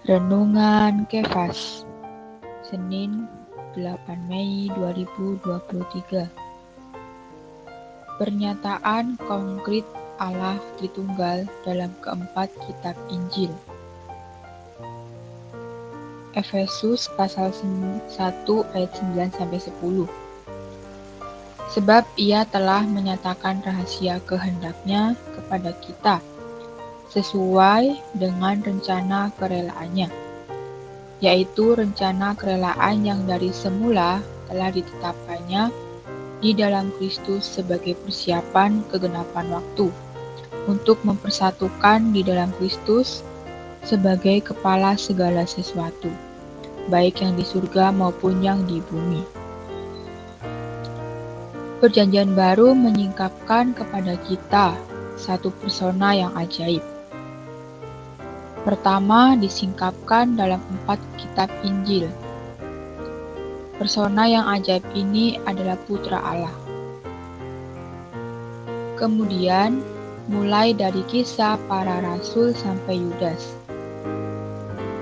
Renungan Kefas Senin 8 Mei 2023 Pernyataan konkret Allah Tritunggal dalam keempat kitab Injil. Efesus pasal 1 ayat 9 sampai 10 Sebab ia telah menyatakan rahasia kehendaknya kepada kita sesuai dengan rencana kerelaannya, yaitu rencana kerelaan yang dari semula telah ditetapkannya di dalam Kristus sebagai persiapan kegenapan waktu, untuk mempersatukan di dalam Kristus sebagai kepala segala sesuatu, baik yang di surga maupun yang di bumi. Perjanjian baru menyingkapkan kepada kita satu persona yang ajaib, Pertama disingkapkan dalam empat kitab Injil. Persona yang ajaib ini adalah Putra Allah. Kemudian, mulai dari kisah para rasul sampai Yudas.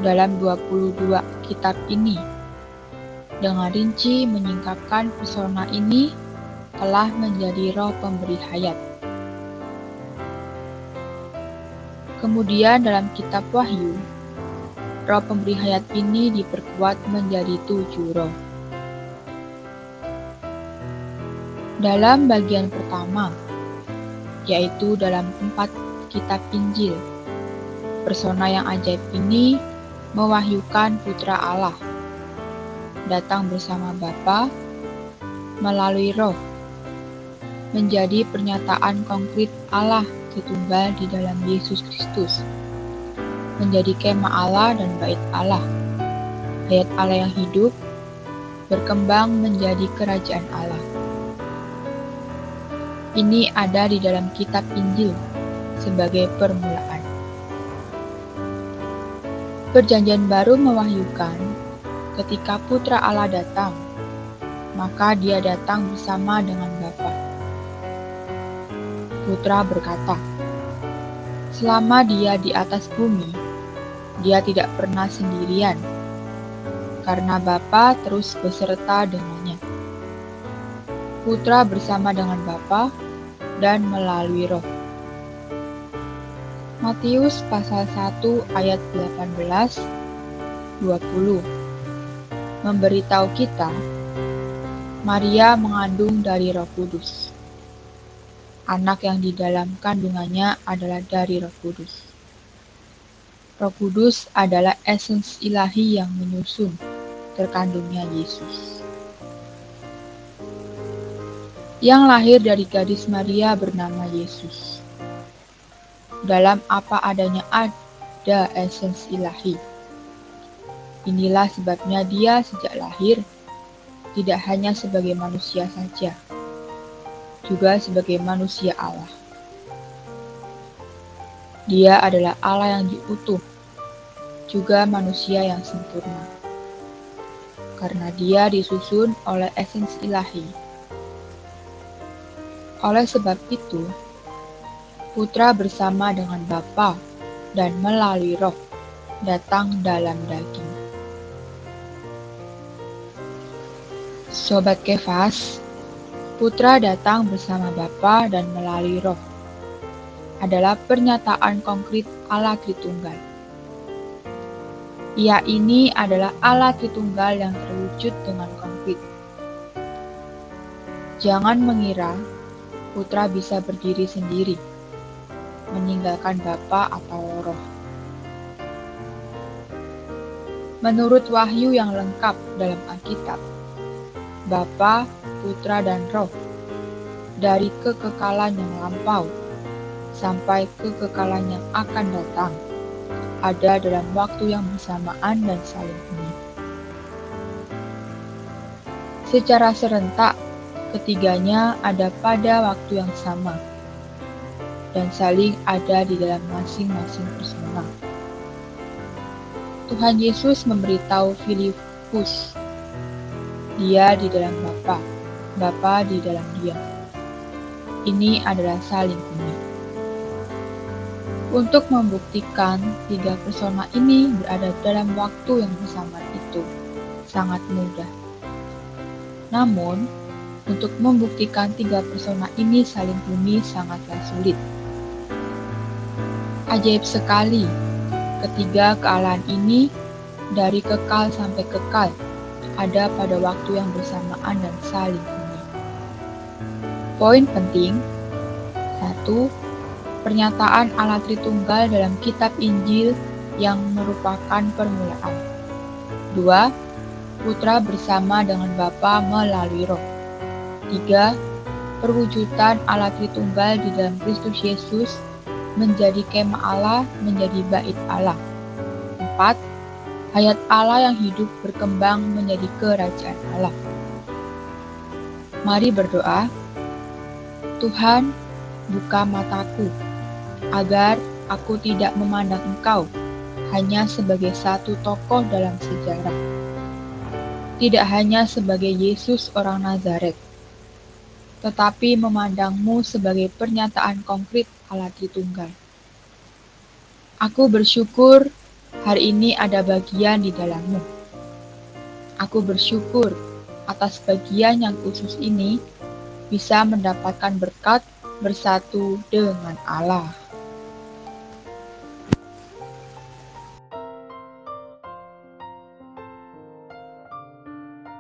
Dalam 22 kitab ini, dengan rinci menyingkapkan persona ini telah menjadi roh pemberi hayat Kemudian dalam kitab Wahyu, roh pemberi hayat ini diperkuat menjadi tujuh roh. Dalam bagian pertama, yaitu dalam empat kitab Injil, persona yang ajaib ini mewahyukan putra Allah, datang bersama Bapa melalui roh, menjadi pernyataan konkret Allah Tritunggal di dalam Yesus Kristus, menjadi kemah Allah dan bait Allah, ayat Allah yang hidup, berkembang menjadi kerajaan Allah. Ini ada di dalam kitab Injil sebagai permulaan. Perjanjian baru mewahyukan ketika putra Allah datang, maka dia datang bersama dengan Bapa putra berkata, "Selama dia di atas bumi, dia tidak pernah sendirian, karena Bapa terus beserta dengannya. Putra bersama dengan Bapa dan melalui Roh." Matius pasal 1 ayat 18 20 memberitahu kita Maria mengandung dari Roh Kudus. Anak yang di dalam kandungannya adalah dari Roh Kudus. Roh Kudus adalah esens ilahi yang menyusun terkandungnya Yesus. Yang lahir dari gadis Maria bernama Yesus. Dalam apa adanya ada esens ilahi. Inilah sebabnya dia sejak lahir tidak hanya sebagai manusia saja, juga sebagai manusia Allah. Dia adalah Allah yang diutuh, juga manusia yang sempurna. Karena dia disusun oleh esensi ilahi. Oleh sebab itu, putra bersama dengan Bapa dan melalui roh datang dalam daging. Sobat Kefas, Putra datang bersama Bapa dan melalui Roh. Adalah pernyataan konkret Allah Tritunggal. Ia ini adalah Allah Tritunggal yang terwujud dengan konkret. Jangan mengira putra bisa berdiri sendiri, meninggalkan Bapa atau Roh. Menurut wahyu yang lengkap dalam Alkitab, Bapa, Putra, dan Roh, dari kekekalan yang lampau sampai kekekalan yang akan datang, ada dalam waktu yang bersamaan dan saling ini. Secara serentak, ketiganya ada pada waktu yang sama dan saling ada di dalam masing-masing persona. Tuhan Yesus memberitahu Filipus dia di dalam Bapa, di dalam Dia. Ini adalah saling ini. Untuk membuktikan tiga persona ini berada dalam waktu yang bersamaan itu sangat mudah. Namun, untuk membuktikan tiga persona ini saling bumi sangatlah sulit. Ajaib sekali, ketiga kealahan ini dari kekal sampai kekal ada pada waktu yang bersamaan dan saling bumi. Poin penting, satu, pernyataan Allah Tritunggal dalam kitab Injil yang merupakan permulaan. Dua, Putra bersama dengan Bapa melalui roh. Tiga, perwujudan Allah Tritunggal di dalam Kristus Yesus menjadi kemah Allah, menjadi bait Allah. Empat, hayat Allah yang hidup berkembang menjadi kerajaan Allah. Mari berdoa. Tuhan, buka mataku agar aku tidak memandang Engkau hanya sebagai satu tokoh dalam sejarah. Tidak hanya sebagai Yesus orang Nazaret, tetapi memandangmu sebagai pernyataan konkret Allah Tritunggal. Aku bersyukur hari ini ada bagian di dalammu. Aku bersyukur atas bagian yang khusus ini bisa mendapatkan berkat bersatu dengan Allah.